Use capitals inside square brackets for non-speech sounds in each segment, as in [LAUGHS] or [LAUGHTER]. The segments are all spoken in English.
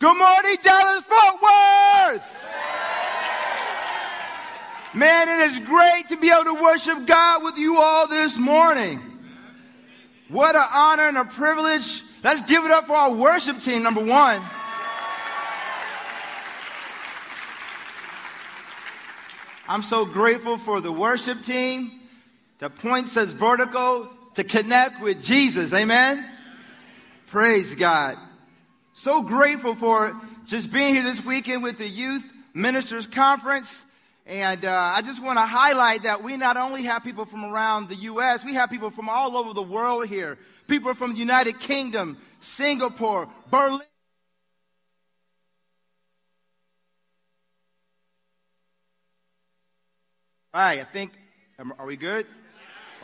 Good morning, Dallas Fort Worth. Man, it is great to be able to worship God with you all this morning. What an honor and a privilege. Let's give it up for our worship team, number one. I'm so grateful for the worship team that points us vertical to connect with Jesus. Amen. Praise God. So grateful for just being here this weekend with the Youth Ministers Conference. And uh, I just want to highlight that we not only have people from around the U.S., we have people from all over the world here. People from the United Kingdom, Singapore, Berlin. Right, I think, are we good?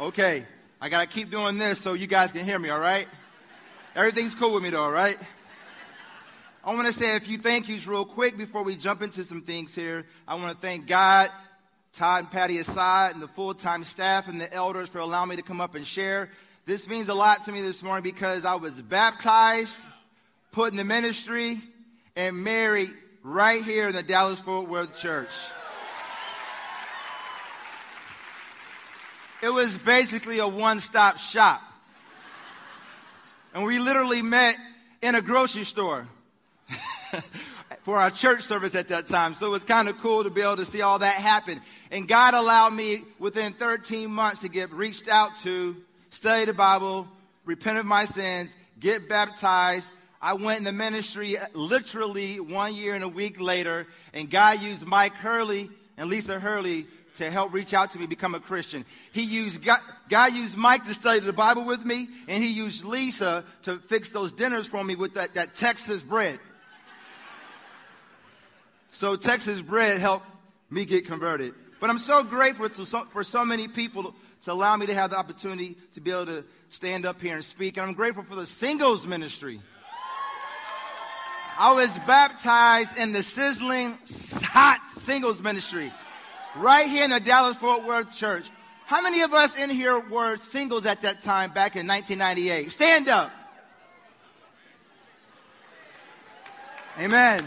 Okay. I got to keep doing this so you guys can hear me, all right? Everything's cool with me, though, all right? I want to say a few thank yous real quick before we jump into some things here. I want to thank God, Todd and Patty Assad, and the full time staff and the elders for allowing me to come up and share. This means a lot to me this morning because I was baptized, put in the ministry, and married right here in the Dallas Fort Worth Church. It was basically a one stop shop. And we literally met in a grocery store [LAUGHS] for our church service at that time. So it was kind of cool to be able to see all that happen. And God allowed me within 13 months to get reached out to, study the Bible, repent of my sins, get baptized. I went in the ministry uh, literally one year and a week later, and God used Mike Hurley and Lisa Hurley to help reach out to me become a Christian. He used God, God, used Mike to study the Bible with me, and he used Lisa to fix those dinners for me with that, that Texas bread. So Texas bread helped me get converted. But I'm so grateful so, for so many people to allow me to have the opportunity to be able to stand up here and speak. And I'm grateful for the singles ministry. I was baptized in the sizzling hot singles ministry right here in the Dallas Fort Worth church. How many of us in here were singles at that time back in 1998? Stand up. Amen.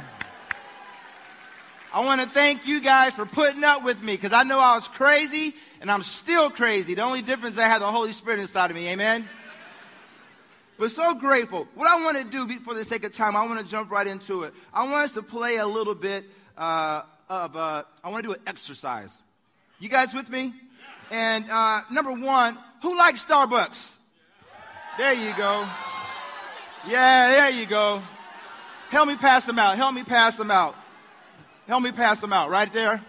I want to thank you guys for putting up with me because I know I was crazy and I'm still crazy. The only difference is I have the Holy Spirit inside of me. Amen. But so grateful. What I want to do for the sake of time, I want to jump right into it. I want us to play a little bit uh, of, uh, I want to do an exercise. You guys with me? And uh, number one, who likes Starbucks? There you go. Yeah, there you go. Help me pass them out. Help me pass them out. Help me pass them out. Right there.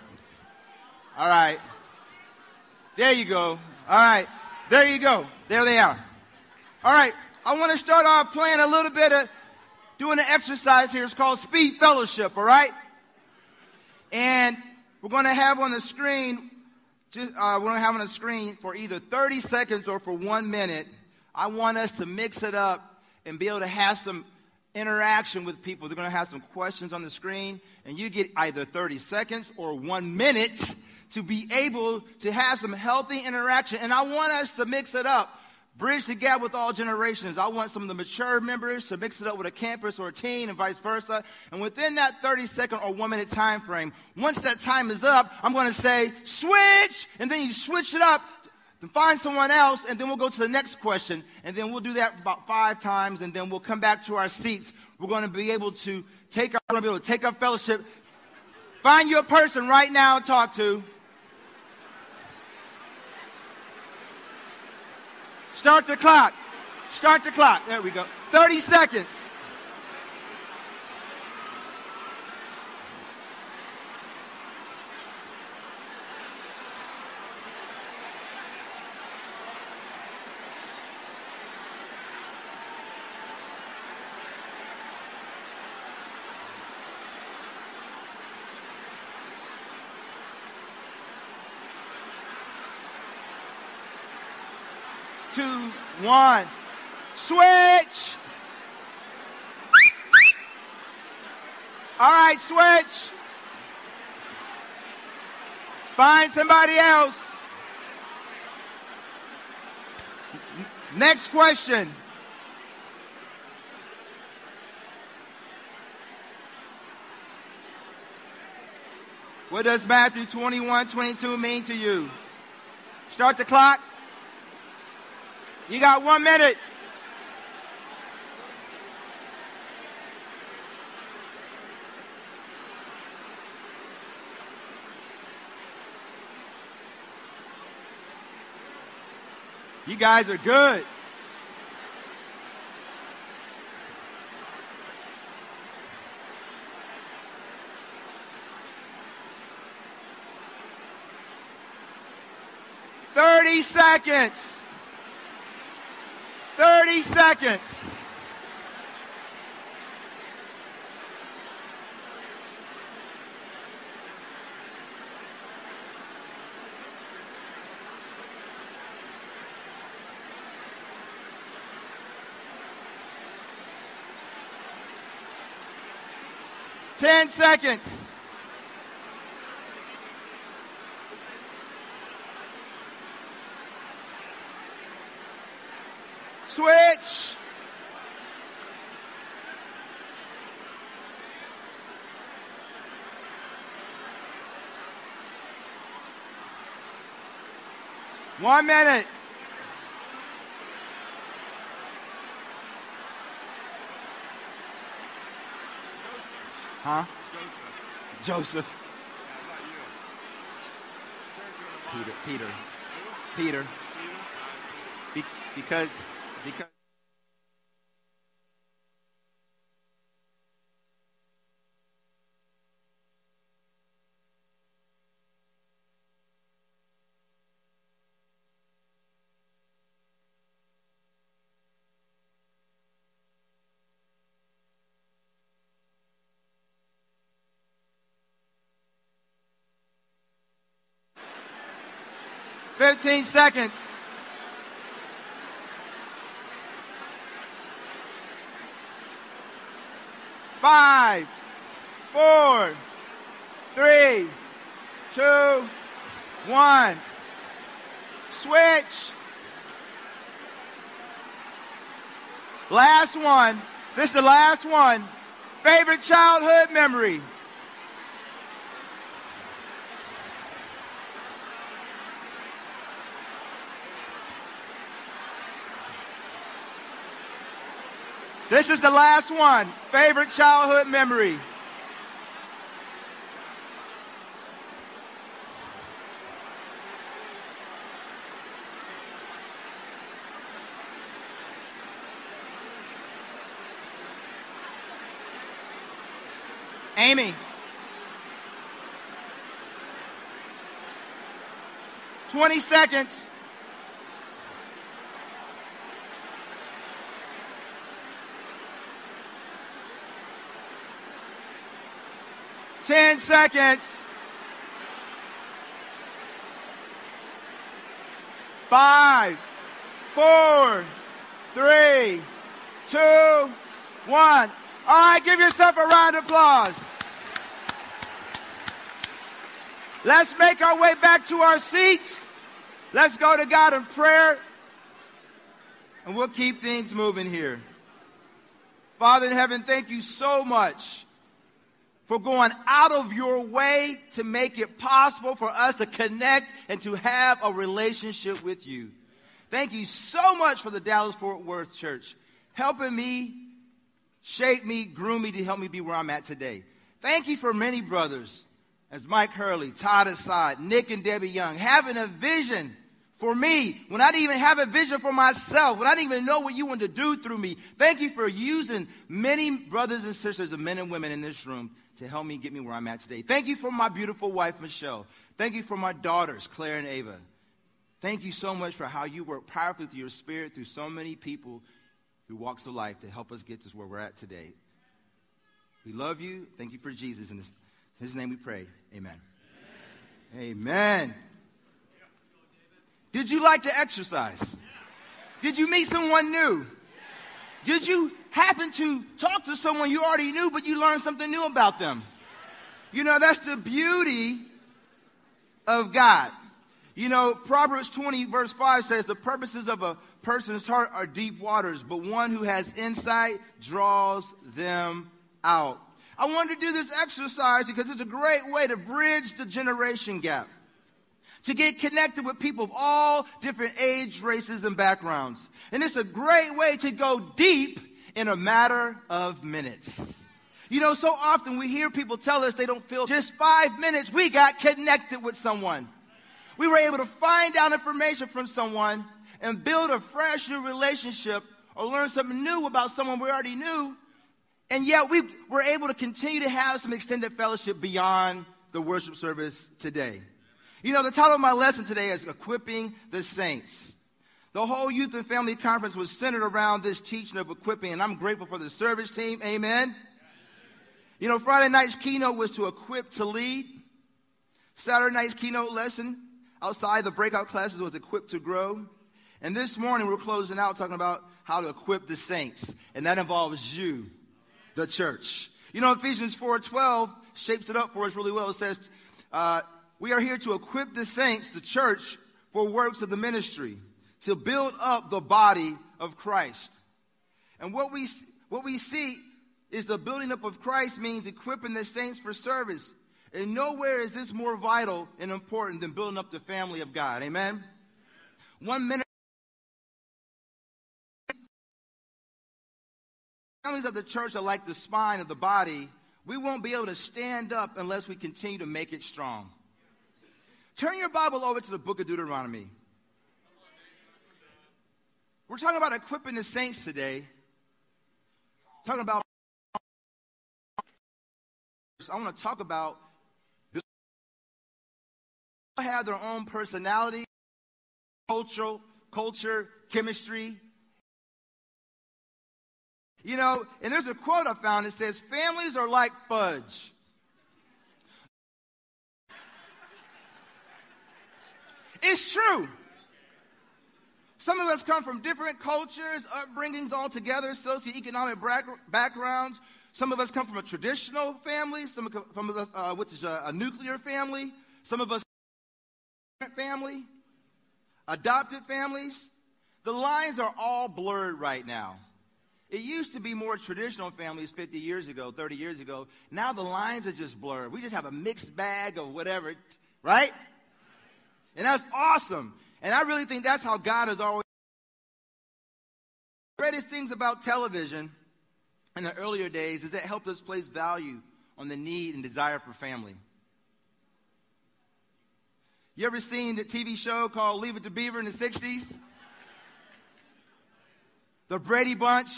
All right. There you go. All right. There you go. There they are. All right. I want to start off playing a little bit of doing an exercise here. It's called Speed Fellowship. All right. And we're going to have on the screen, just, uh, we're going to have on the screen for either 30 seconds or for one minute. I want us to mix it up and be able to have some interaction with people. They're going to have some questions on the screen, and you get either 30 seconds or one minute to be able to have some healthy interaction. And I want us to mix it up bridge the gap with all generations. I want some of the mature members to mix it up with a campus or a teen and vice versa. And within that 30 second or one minute time frame, once that time is up, I'm going to say switch, and then you switch it up to find someone else, and then we'll go to the next question, and then we'll do that about five times, and then we'll come back to our seats. We're going to be able to take our, we're going to be able to take our fellowship. Find your person right now talk to. Start the clock. Start the clock. There we go. 30 seconds. two, one. Switch! All right, switch. Find somebody else. Next question. What does Matthew 21 22 mean to you? Start the clock. You got one minute. You guys are good. Thirty seconds. Thirty seconds. Ten seconds. Switch. One minute. Joseph. Huh? Joseph. Joseph. Yeah, you. Peter. Peter. Peter. Be- because because Fifteen seconds. Five, four, three, two, one. Switch. Last one. This is the last one. Favorite childhood memory. This is the last one. Favorite childhood memory. Amy. Twenty seconds. Ten seconds. Five, four, three, two, one. All right, give yourself a round of applause. Let's make our way back to our seats. Let's go to God in prayer. And we'll keep things moving here. Father in heaven, thank you so much for going out of your way to make it possible for us to connect and to have a relationship with you. Thank you so much for the Dallas Fort Worth Church, helping me, shape me, groom me to help me be where I'm at today. Thank you for many brothers, as Mike Hurley, Todd Assad, Nick and Debbie Young, having a vision for me when I didn't even have a vision for myself, when I didn't even know what you wanted to do through me. Thank you for using many brothers and sisters of men and women in this room to help me get me where I'm at today. Thank you for my beautiful wife, Michelle. Thank you for my daughters, Claire and Ava. Thank you so much for how you work powerfully through your spirit through so many people through walks of life to help us get to where we're at today. We love you. Thank you for Jesus. In his, name we pray. Amen. Amen. Amen. Did you like to exercise? Did you meet someone new? Did you happen to talk to someone you already knew, but you learned something new about them? You know, that's the beauty of God. You know, Proverbs 20, verse 5 says, The purposes of a person's heart are deep waters, but one who has insight draws them out. I wanted to do this exercise because it's a great way to bridge the generation gap. To get connected with people of all different age, races, and backgrounds. And it's a great way to go deep in a matter of minutes. You know, so often we hear people tell us they don't feel just five minutes, we got connected with someone. We were able to find out information from someone and build a fresh new relationship or learn something new about someone we already knew and yet we were able to continue to have some extended fellowship beyond the worship service today. You know, the title of my lesson today is Equipping the Saints. The whole youth and family conference was centered around this teaching of equipping, and I'm grateful for the service team. Amen. You know, Friday night's keynote was to equip to lead. Saturday night's keynote lesson outside the breakout classes was equipped to grow. And this morning we're closing out talking about how to equip the saints, and that involves you the church. You know, Ephesians 4.12 shapes it up for us really well. It says, uh, we are here to equip the saints, the church, for works of the ministry, to build up the body of Christ. And what we, what we see is the building up of Christ means equipping the saints for service. And nowhere is this more vital and important than building up the family of God. Amen? One minute. families of the church are like the spine of the body. We won't be able to stand up unless we continue to make it strong. Turn your Bible over to the book of Deuteronomy. We're talking about equipping the saints today. Talking about I want to talk about have their own personality, cultural, culture, chemistry, you know, and there's a quote I found that says, Families are like fudge. It's true. Some of us come from different cultures, upbringings altogether, socioeconomic backgrounds. Some of us come from a traditional family, some of us, uh, which is a, a nuclear family. Some of us, family, adopted families. The lines are all blurred right now. It used to be more traditional families 50 years ago, 30 years ago. Now the lines are just blurred. We just have a mixed bag of whatever, right? And that's awesome. And I really think that's how God has always. The greatest things about television in the earlier days is it helped us place value on the need and desire for family. You ever seen the TV show called Leave It to Beaver in the 60s? The Brady Bunch.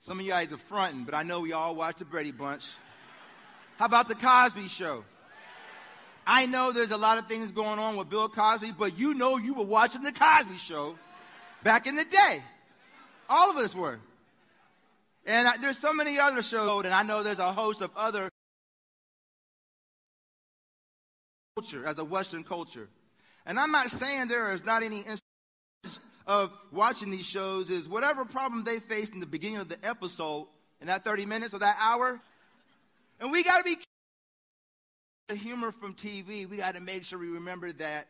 Some of you guys are fronting, but I know we all watch the Brady Bunch. How about the Cosby Show? I know there's a lot of things going on with Bill Cosby, but you know you were watching the Cosby Show back in the day. All of us were. And I, there's so many other shows, and I know there's a host of other culture as a Western culture. And I'm not saying there is not any of watching these shows is whatever problem they faced in the beginning of the episode, in that 30 minutes or that hour, and we got to be the humor from TV. We got to make sure we remember that.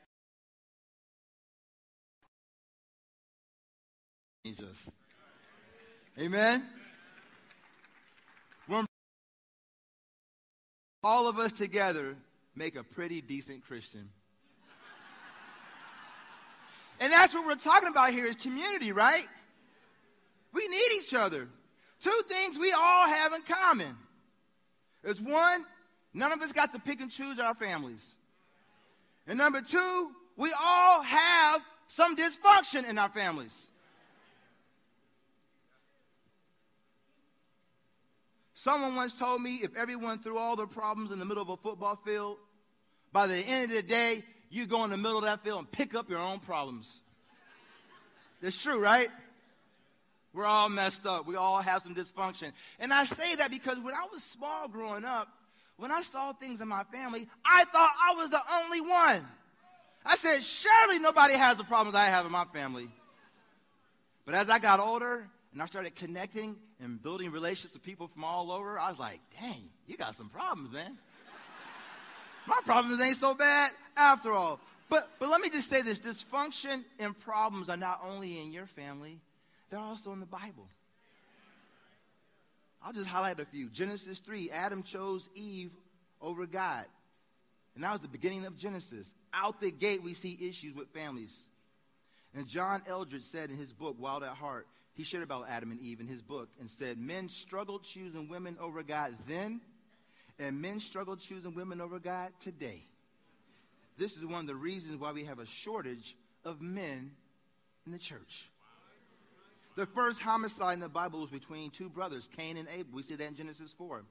Jesus. Amen. All of us together make a pretty decent Christian. And that's what we're talking about here is community, right? We need each other. Two things we all have in common. Is one, none of us got to pick and choose our families. And number two, we all have some dysfunction in our families. Someone once told me if everyone threw all their problems in the middle of a football field, by the end of the day, you go in the middle of that field and pick up your own problems. That's true, right? We're all messed up. We all have some dysfunction. And I say that because when I was small growing up, when I saw things in my family, I thought I was the only one. I said, surely nobody has the problems I have in my family. But as I got older and I started connecting and building relationships with people from all over, I was like, dang, you got some problems, man. My problems ain't so bad after all. But, but let me just say this dysfunction and problems are not only in your family, they're also in the Bible. I'll just highlight a few. Genesis 3, Adam chose Eve over God. And that was the beginning of Genesis. Out the gate, we see issues with families. And John Eldredge said in his book, Wild at Heart, he shared about Adam and Eve in his book and said, Men struggled choosing women over God then, and men struggle choosing women over God today. This is one of the reasons why we have a shortage of men in the church. The first homicide in the Bible was between two brothers, Cain and Abel. We see that in Genesis 4.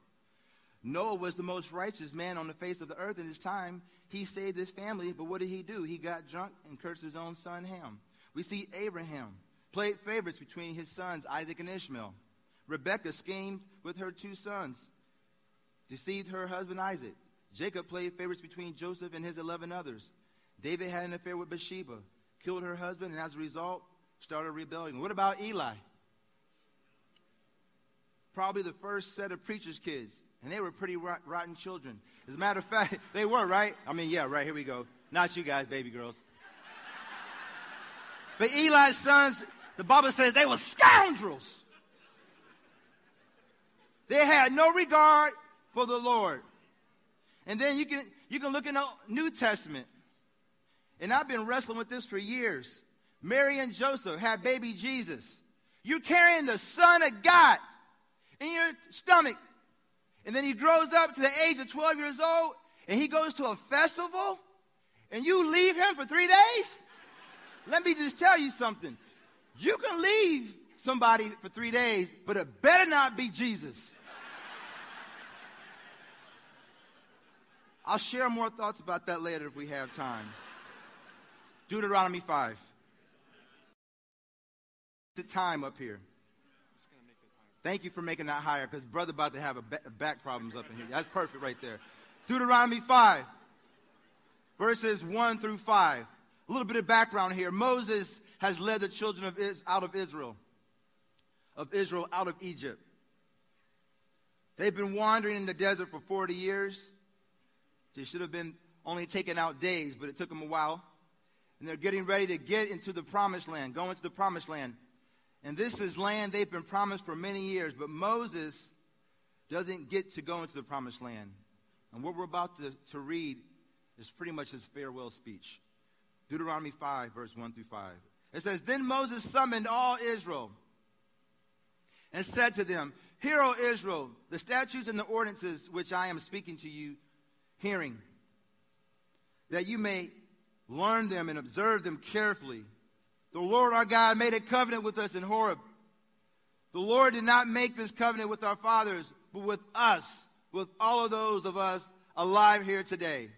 Noah was the most righteous man on the face of the earth in his time. He saved his family, but what did he do? He got drunk and cursed his own son Ham. We see Abraham played favorites between his sons Isaac and Ishmael. Rebekah schemed with her two sons, deceived her husband Isaac. Jacob played favorites between Joseph and his 11 others. David had an affair with Bathsheba, killed her husband, and as a result, started rebellion. What about Eli? Probably the first set of preacher's kids, and they were pretty rot- rotten children. As a matter of fact, [LAUGHS] they were, right? I mean, yeah, right, here we go. Not you guys, baby girls. But Eli's sons, the Bible says they were scoundrels. They had no regard for the Lord. And then you can, you can look in the New Testament. And I've been wrestling with this for years. Mary and Joseph had baby Jesus. You're carrying the Son of God in your stomach. And then he grows up to the age of 12 years old and he goes to a festival and you leave him for three days? Let me just tell you something. You can leave somebody for three days, but it better not be Jesus. I'll share more thoughts about that later if we have time. Deuteronomy 5. The time up here. Thank you for making that higher because brother about to have a back problems up in here. That's perfect right there. Deuteronomy 5, verses 1 through 5. A little bit of background here. Moses has led the children of Is- out of Israel, of Israel out of Egypt. They've been wandering in the desert for 40 years. They should have been only taken out days, but it took them a while. And they're getting ready to get into the promised land, go into the promised land. And this is land they've been promised for many years, but Moses doesn't get to go into the promised land. And what we're about to, to read is pretty much his farewell speech. Deuteronomy 5, verse 1 through 5. It says, Then Moses summoned all Israel and said to them, Hear, O Israel, the statutes and the ordinances which I am speaking to you, hearing, that you may learn them and observe them carefully. The Lord our God made a covenant with us in Horeb. The Lord did not make this covenant with our fathers, but with us, with all of those of us alive here today.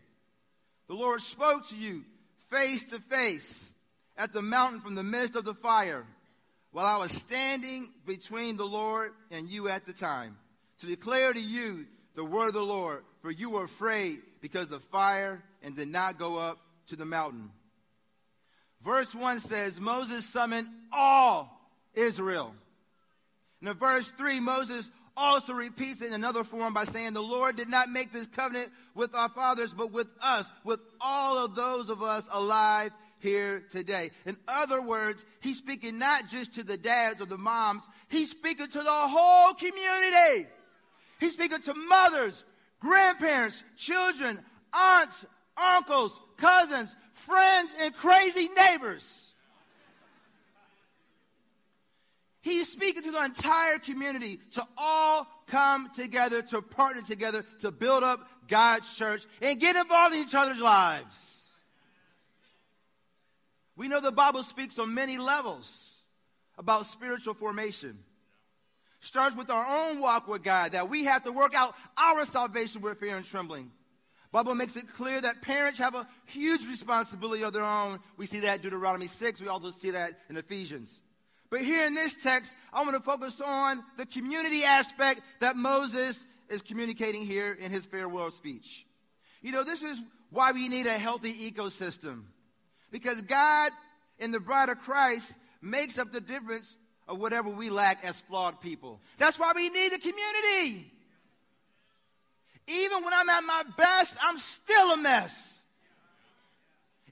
The Lord spoke to you face to face at the mountain from the midst of the fire while I was standing between the Lord and you at the time to declare to you the word of the Lord, for you were afraid because of the fire and did not go up to the mountain. Verse 1 says, Moses summoned all Israel. In verse 3, Moses also repeats it in another form by saying, The Lord did not make this covenant with our fathers, but with us, with all of those of us alive here today. In other words, he's speaking not just to the dads or the moms, he's speaking to the whole community. He's speaking to mothers, grandparents, children, aunts, uncles, cousins, friends, and crazy neighbors. He's speaking to the entire community to all come together, to partner together, to build up God's church and get involved in each other's lives. We know the Bible speaks on many levels about spiritual formation. Starts with our own walk with God, that we have to work out our salvation with fear and trembling. Bible makes it clear that parents have a huge responsibility of their own. We see that in Deuteronomy 6. We also see that in Ephesians. But here in this text, I want to focus on the community aspect that Moses is communicating here in his farewell speech. You know, this is why we need a healthy ecosystem. Because God in the bride of Christ makes up the difference of whatever we lack as flawed people. That's why we need the community. Even when I'm at my best, I'm still a mess.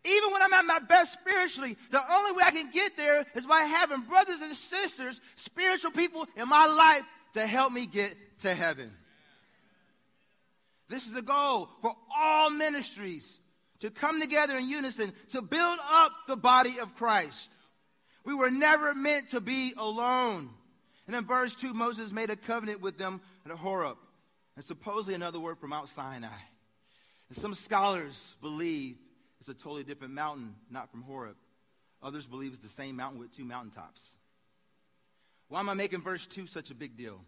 Even when I'm at my best spiritually, the only way I can get there is by having brothers and sisters, spiritual people in my life to help me get to heaven. This is the goal for all ministries to come together in unison to build up the body of Christ. We were never meant to be alone. And in verse 2, Moses made a covenant with them at Horeb, and supposedly another word from Mount Sinai. And some scholars believe it's a totally different mountain, not from Horeb. Others believe it's the same mountain with two mountaintops. Why am I making verse 2 such a big deal?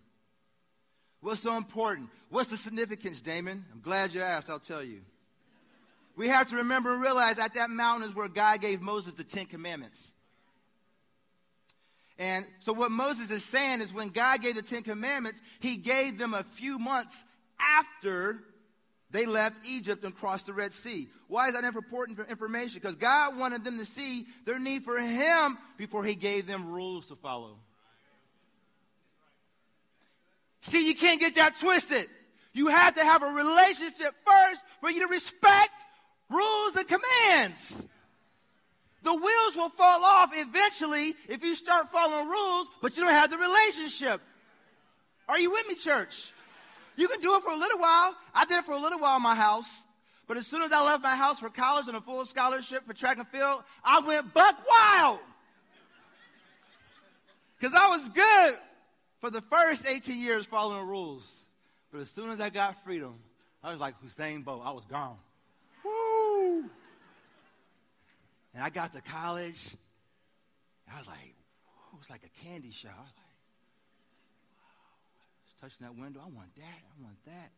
What's so important? What's the significance, Damon? I'm glad you asked, I'll tell you. We have to remember and realize that that mountain is where God gave Moses the Ten Commandments. And so, what Moses is saying is when God gave the Ten Commandments, he gave them a few months after they left Egypt and crossed the Red Sea. Why is that important for information? Because God wanted them to see their need for Him before He gave them rules to follow. See, you can't get that twisted. You have to have a relationship first for you to respect rules and commands. The wheels will fall off eventually if you start following rules, but you don't have the relationship. Are you with me, church? You can do it for a little while. I did it for a little while in my house. But as soon as I left my house for college and a full scholarship for track and field, I went buck wild. Because I was good for the first 18 years following rules. But as soon as I got freedom, I was like Usain Bolt. I was gone. Woo! And I got to college. I was like, it was like a candy shop. I was like, wow. I was touching that window. I want that. I want that.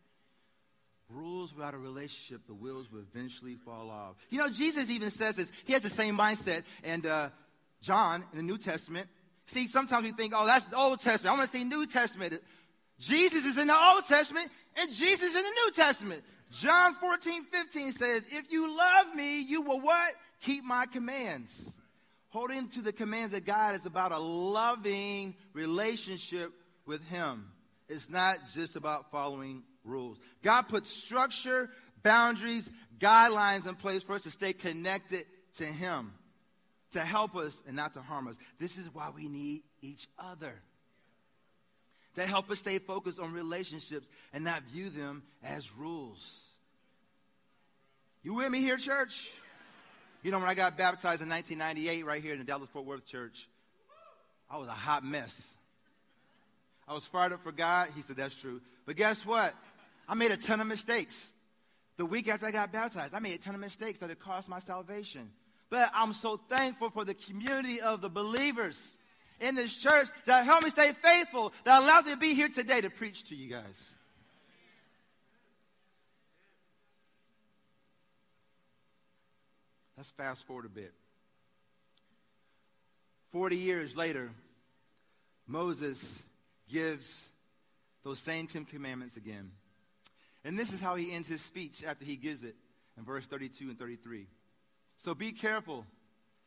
Rules without a relationship, the wheels will eventually fall off. You know, Jesus even says this. He has the same mindset. And uh, John in the New Testament. See, sometimes we think, oh, that's the Old Testament. I want to see New Testament. Jesus is in the Old Testament, and Jesus in the New Testament. John 14, 15 says, If you love me, you will what? Keep my commands. Holding to the commands of God is about a loving relationship with Him. It's not just about following rules. God puts structure, boundaries, guidelines in place for us to stay connected to Him, to help us and not to harm us. This is why we need each other. To help us stay focused on relationships and not view them as rules. You with me here, church? You know, when I got baptized in 1998 right here in the Dallas Fort Worth church, I was a hot mess. I was fired up for God. He said, That's true. But guess what? I made a ton of mistakes. The week after I got baptized, I made a ton of mistakes that had cost my salvation. But I'm so thankful for the community of the believers in this church that helped me stay faithful, that allows me to be here today to preach to you guys. Let's fast forward a bit. 40 years later, Moses gives those same Ten Commandments again. And this is how he ends his speech after he gives it in verse 32 and 33. So be careful,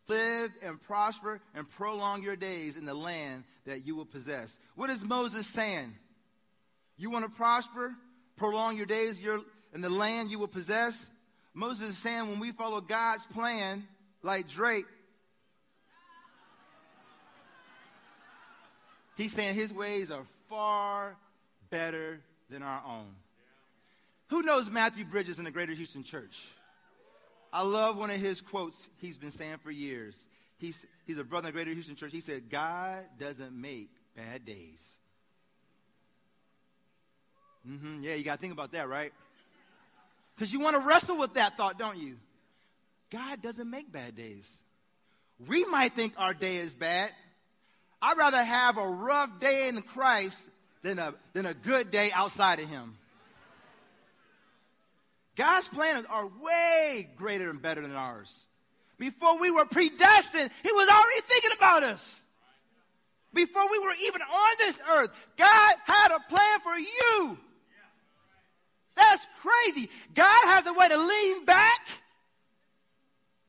live and prosper and prolong your days in the land that you will possess. What is Moses saying? You want to prosper, prolong your days in the land you will possess? Moses is saying when we follow God's plan, like Drake, he's saying his ways are far better than our own. Who knows Matthew Bridges in the Greater Houston Church? I love one of his quotes he's been saying for years. He's, he's a brother in the Greater Houston Church. He said, God doesn't make bad days. Mm-hmm. Yeah, you got to think about that, right? Because you want to wrestle with that thought, don't you? God doesn't make bad days. We might think our day is bad. I'd rather have a rough day in Christ than a, than a good day outside of Him. God's plans are way greater and better than ours. Before we were predestined, He was already thinking about us. Before we were even on this earth, God had a plan for you. That's crazy. God has a way to lean back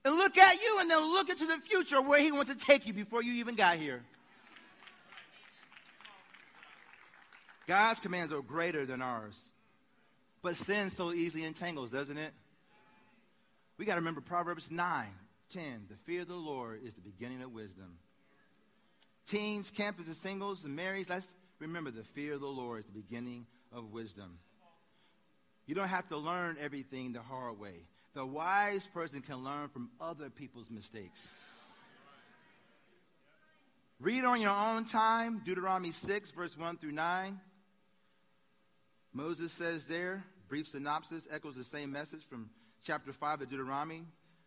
and look at you and then look into the future where He wants to take you before you even got here. God's commands are greater than ours. But sin so easily entangles, doesn't it? We got to remember Proverbs 9 10. The fear of the Lord is the beginning of wisdom. Teens, campus, and singles, and marrieds, let's Remember, the fear of the Lord is the beginning of wisdom. You don't have to learn everything the hard way. The wise person can learn from other people's mistakes. Read on your own time, Deuteronomy 6, verse 1 through 9. Moses says there, brief synopsis, echoes the same message from chapter 5 of Deuteronomy.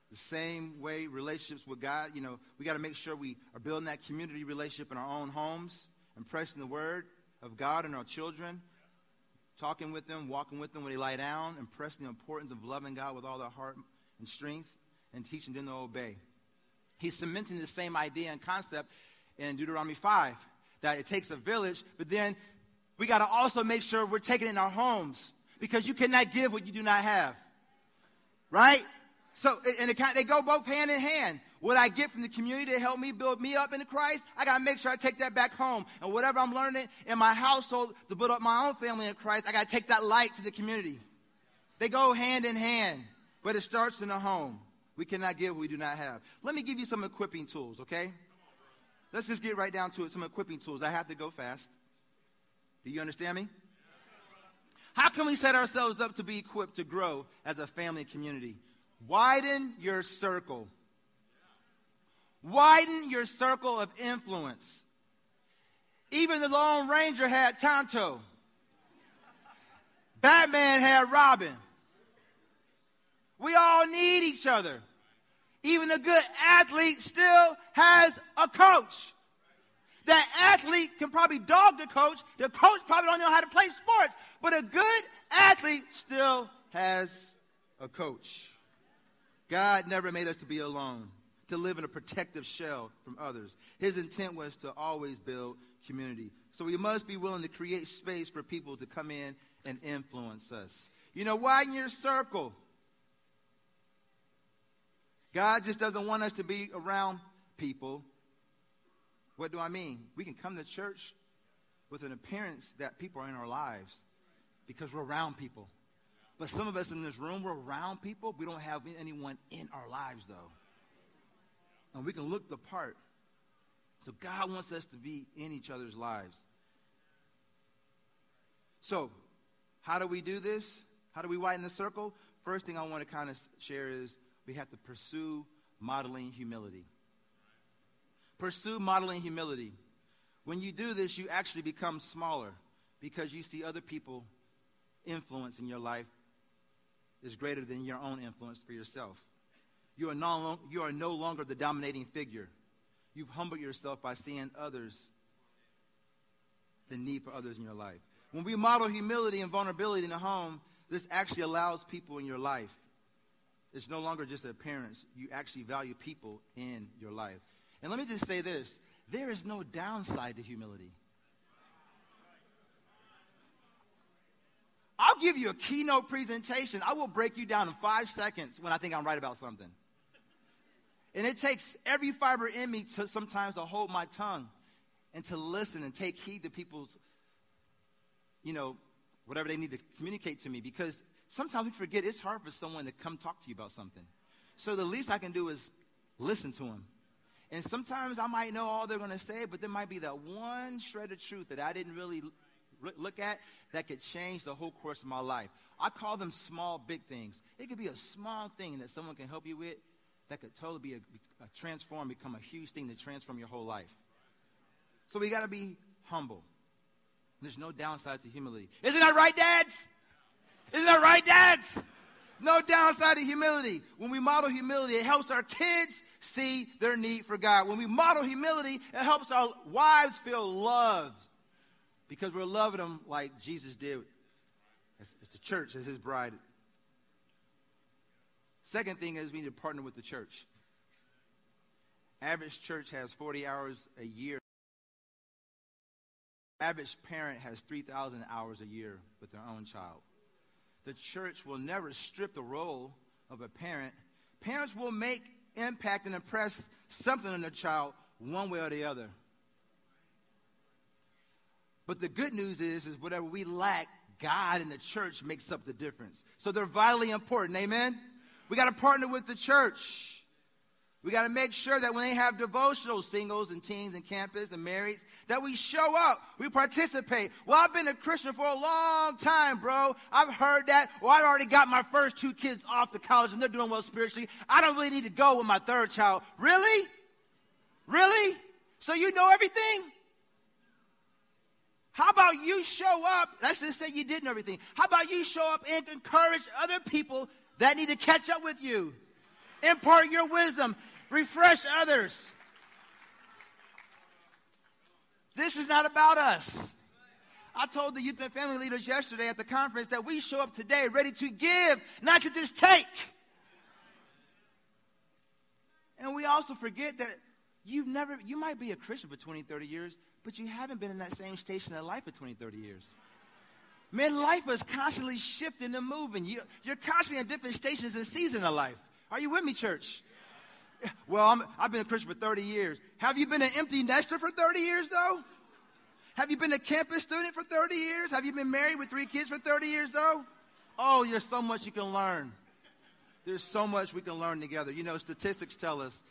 The same way relationships with God, you know, we got to make sure we are building that community relationship in our own homes, impressing the word of God in our children, talking with them, walking with them when they lie down, impressing the importance of loving God with all their heart and strength, and teaching them to obey. He's cementing the same idea and concept in Deuteronomy 5 that it takes a village, but then we got to also make sure we're taking it in our homes because you cannot give what you do not have. Right? So, and it, they go both hand in hand. What I get from the community to help me build me up into Christ, I got to make sure I take that back home. And whatever I'm learning in my household to build up my own family in Christ, I got to take that light to the community. They go hand in hand, but it starts in the home. We cannot give what we do not have. Let me give you some equipping tools, okay? Let's just get right down to it. Some equipping tools. I have to go fast. Do you understand me? How can we set ourselves up to be equipped to grow as a family and community? Widen your circle. Widen your circle of influence. Even the Lone Ranger had Tonto. Batman had Robin. We all need each other. Even a good athlete still has a coach. That athlete can probably dog the coach. The coach probably don't know how to play sports. But a good athlete still has a coach. God never made us to be alone, to live in a protective shell from others. His intent was to always build community. So we must be willing to create space for people to come in and influence us. You know, widen your circle. God just doesn't want us to be around people. What do I mean? We can come to church with an appearance that people are in our lives because we're around people. But some of us in this room, we're around people. We don't have anyone in our lives, though. And we can look the part. So God wants us to be in each other's lives. So, how do we do this? How do we widen the circle? First thing I want to kind of share is we have to pursue modeling humility. Pursue modeling humility. When you do this, you actually become smaller because you see other people influence in your life is greater than your own influence for yourself. You are, no, you are no longer the dominating figure. You've humbled yourself by seeing others, the need for others in your life. When we model humility and vulnerability in the home, this actually allows people in your life. It's no longer just an appearance. You actually value people in your life. And let me just say this there is no downside to humility. I'll give you a keynote presentation. I will break you down in five seconds when I think I'm right about something. And it takes every fiber in me to sometimes to hold my tongue and to listen and take heed to people's, you know, whatever they need to communicate to me because sometimes we forget it's hard for someone to come talk to you about something. So the least I can do is listen to them. And sometimes I might know all they're going to say, but there might be that one shred of truth that I didn't really look at that could change the whole course of my life. I call them small, big things. It could be a small thing that someone can help you with that could totally be a, a transform, become a huge thing to transform your whole life. So we got to be humble. There's no downside to humility. Isn't that right, dads? Isn't that right, dads? No downside to humility. When we model humility, it helps our kids see their need for God. When we model humility, it helps our wives feel loved because we're loving them like Jesus did as, as the church, as his bride. Second thing is we need to partner with the church. Average church has 40 hours a year. Average parent has 3,000 hours a year with their own child. The church will never strip the role of a parent. Parents will make impact and impress something on their child one way or the other. But the good news is, is whatever we lack, God and the church makes up the difference. So they're vitally important. Amen? We got to partner with the church. We got to make sure that when they have devotional singles and teens and campus and marrieds, that we show up, we participate. Well, I've been a Christian for a long time, bro. I've heard that. Well, I already got my first two kids off to college and they're doing well spiritually. I don't really need to go with my third child. Really? Really? So you know everything? How about you show up? Let's just say you didn't know everything. How about you show up and encourage other people that need to catch up with you? Impart your wisdom. Refresh others. This is not about us. I told the youth and family leaders yesterday at the conference that we show up today ready to give, not to just take. And we also forget that you've never, you might be a Christian for 20, 30 years, but you haven't been in that same station in life for 20, 30 years. Man, life is constantly shifting and moving. You, are constantly in different stations and seasons of life. Are you with me, church? Well, i have been a Christian for 30 years. Have you been an empty nester for 30 years, though? Have you been a campus student for 30 years? Have you been married with three kids for 30 years, though? Oh, there's so much you can learn. There's so much we can learn together. You know, statistics tell us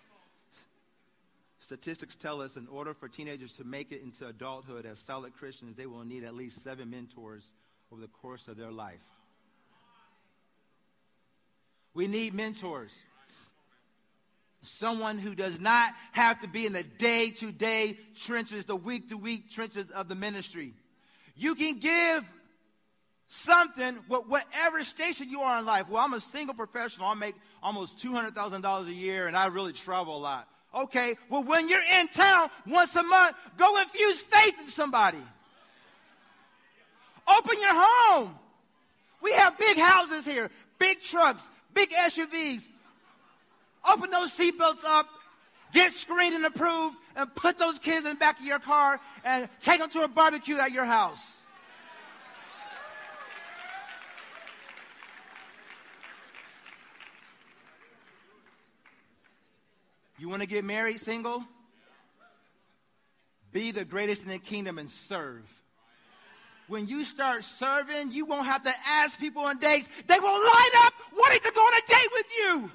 Statistics tell us in order for teenagers to make it into adulthood as solid Christians, they will need at least seven mentors over the course of their life. We need mentors. Someone who does not have to be in the day to day trenches, the week to week trenches of the ministry. You can give something, whatever station you are in life. Well, I'm a single professional. I make almost $200,000 a year and I really travel a lot. Okay, well, when you're in town once a month, go infuse faith in somebody. Open your home. We have big houses here, big trucks, big SUVs. Open those seatbelts up, get screened and approved, and put those kids in the back of your car and take them to a barbecue at your house. You want to get married single? Be the greatest in the kingdom and serve. When you start serving, you won't have to ask people on dates. They will line up wanting to go on a date with you.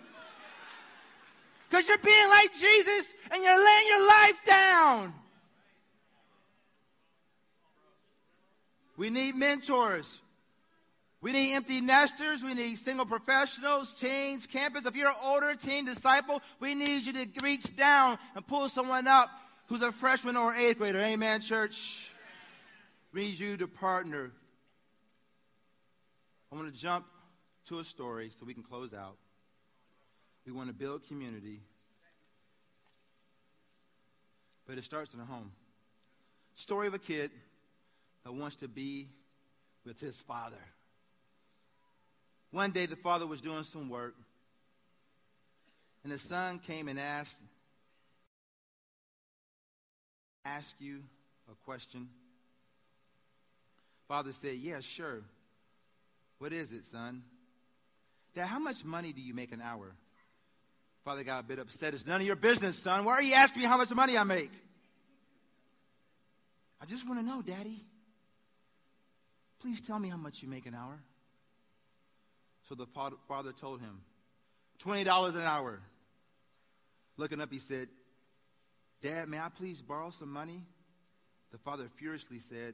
Because you're being like Jesus and you're laying your life down. We need mentors. We need empty nesters. We need single professionals, teens, campus. If you're an older teen disciple, we need you to reach down and pull someone up who's a freshman or eighth grader. Amen, church. We need you to partner. I want to jump to a story so we can close out. We want to build community, but it starts in the home. Story of a kid that wants to be with his father. One day the father was doing some work, and the son came and asked, ask you a question. Father said, Yeah, sure. What is it, son? Dad, how much money do you make an hour? Father got a bit upset. It's none of your business, son. Why are you asking me how much money I make? I just want to know, Daddy. Please tell me how much you make an hour. So the father told him, $20 an hour. Looking up, he said, Dad, may I please borrow some money? The father furiously said,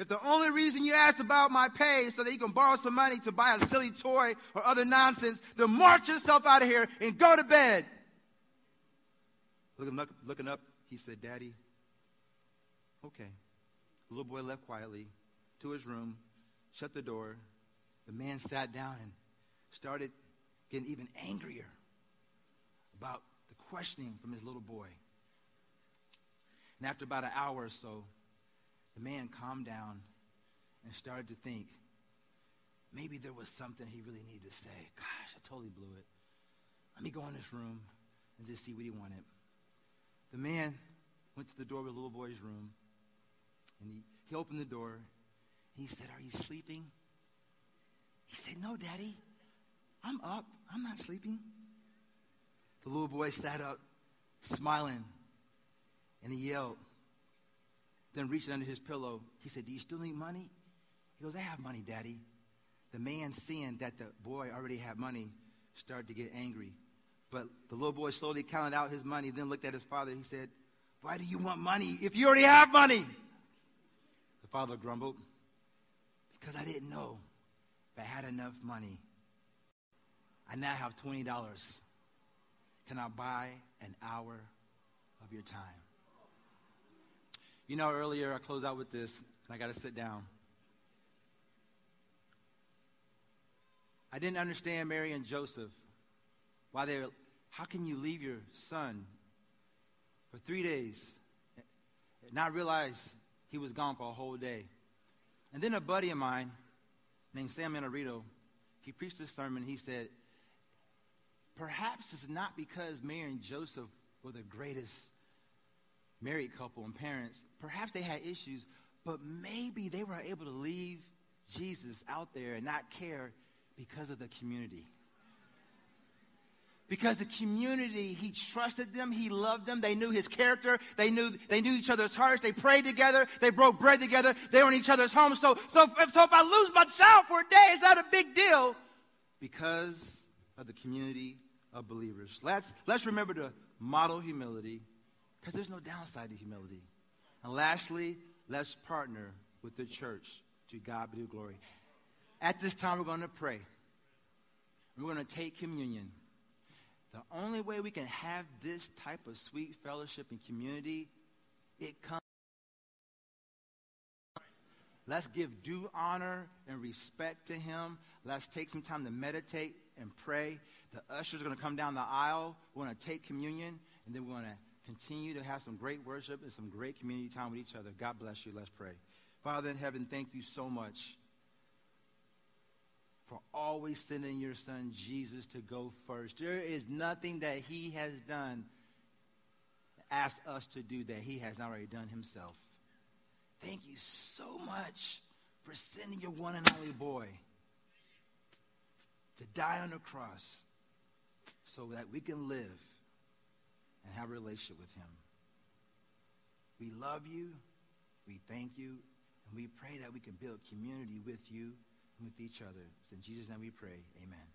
If the only reason you asked about my pay is so that you can borrow some money to buy a silly toy or other nonsense, then march yourself out of here and go to bed. Looking up, looking up he said, Daddy, okay. The little boy left quietly to his room, shut the door. The man sat down and started getting even angrier about the questioning from his little boy. And after about an hour or so, the man calmed down and started to think maybe there was something he really needed to say. Gosh, I totally blew it. Let me go in this room and just see what he wanted. The man went to the door of the little boy's room and he, he opened the door. He said, Are you sleeping? He said, No, Daddy. I'm up. I'm not sleeping. The little boy sat up, smiling, and he yelled. Then reaching under his pillow. He said, Do you still need money? He goes, I have money, Daddy. The man, seeing that the boy already had money, started to get angry. But the little boy slowly counted out his money, then looked at his father. He said, Why do you want money if you already have money? The father grumbled, Because I didn't know if I had enough money. I now have $20. Can I buy an hour of your time? You know, earlier I closed out with this, and I got to sit down. I didn't understand Mary and Joseph. Why they were, how can you leave your son for three days and not realize he was gone for a whole day? And then a buddy of mine named Sam Inarito, he preached this sermon. He said, perhaps it's not because Mary and Joseph were the greatest married couple and parents. Perhaps they had issues, but maybe they were able to leave Jesus out there and not care because of the community. Because the community, he trusted them, he loved them, they knew his character, they knew they knew each other's hearts, they prayed together, they broke bread together, they were in each other's homes. So, so, if, so if I lose myself for a day, is that a big deal? Because of the community of believers. Let's let's remember to model humility, because there's no downside to humility. And lastly, let's partner with the church to God be the glory. At this time, we're going to pray. We're going to take communion. The only way we can have this type of sweet fellowship and community, it comes. Let's give due honor and respect to him. Let's take some time to meditate and pray. The ushers are going to come down the aisle. We're going to take communion, and then we're going to continue to have some great worship and some great community time with each other. God bless you. Let's pray. Father in heaven, thank you so much for always sending your son Jesus to go first. There is nothing that he has done, asked us to do that he has not already done himself. Thank you so much for sending your one and only boy to die on the cross so that we can live and have a relationship with him. We love you, we thank you, and we pray that we can build community with you with each other. It's in Jesus' name we pray. Amen.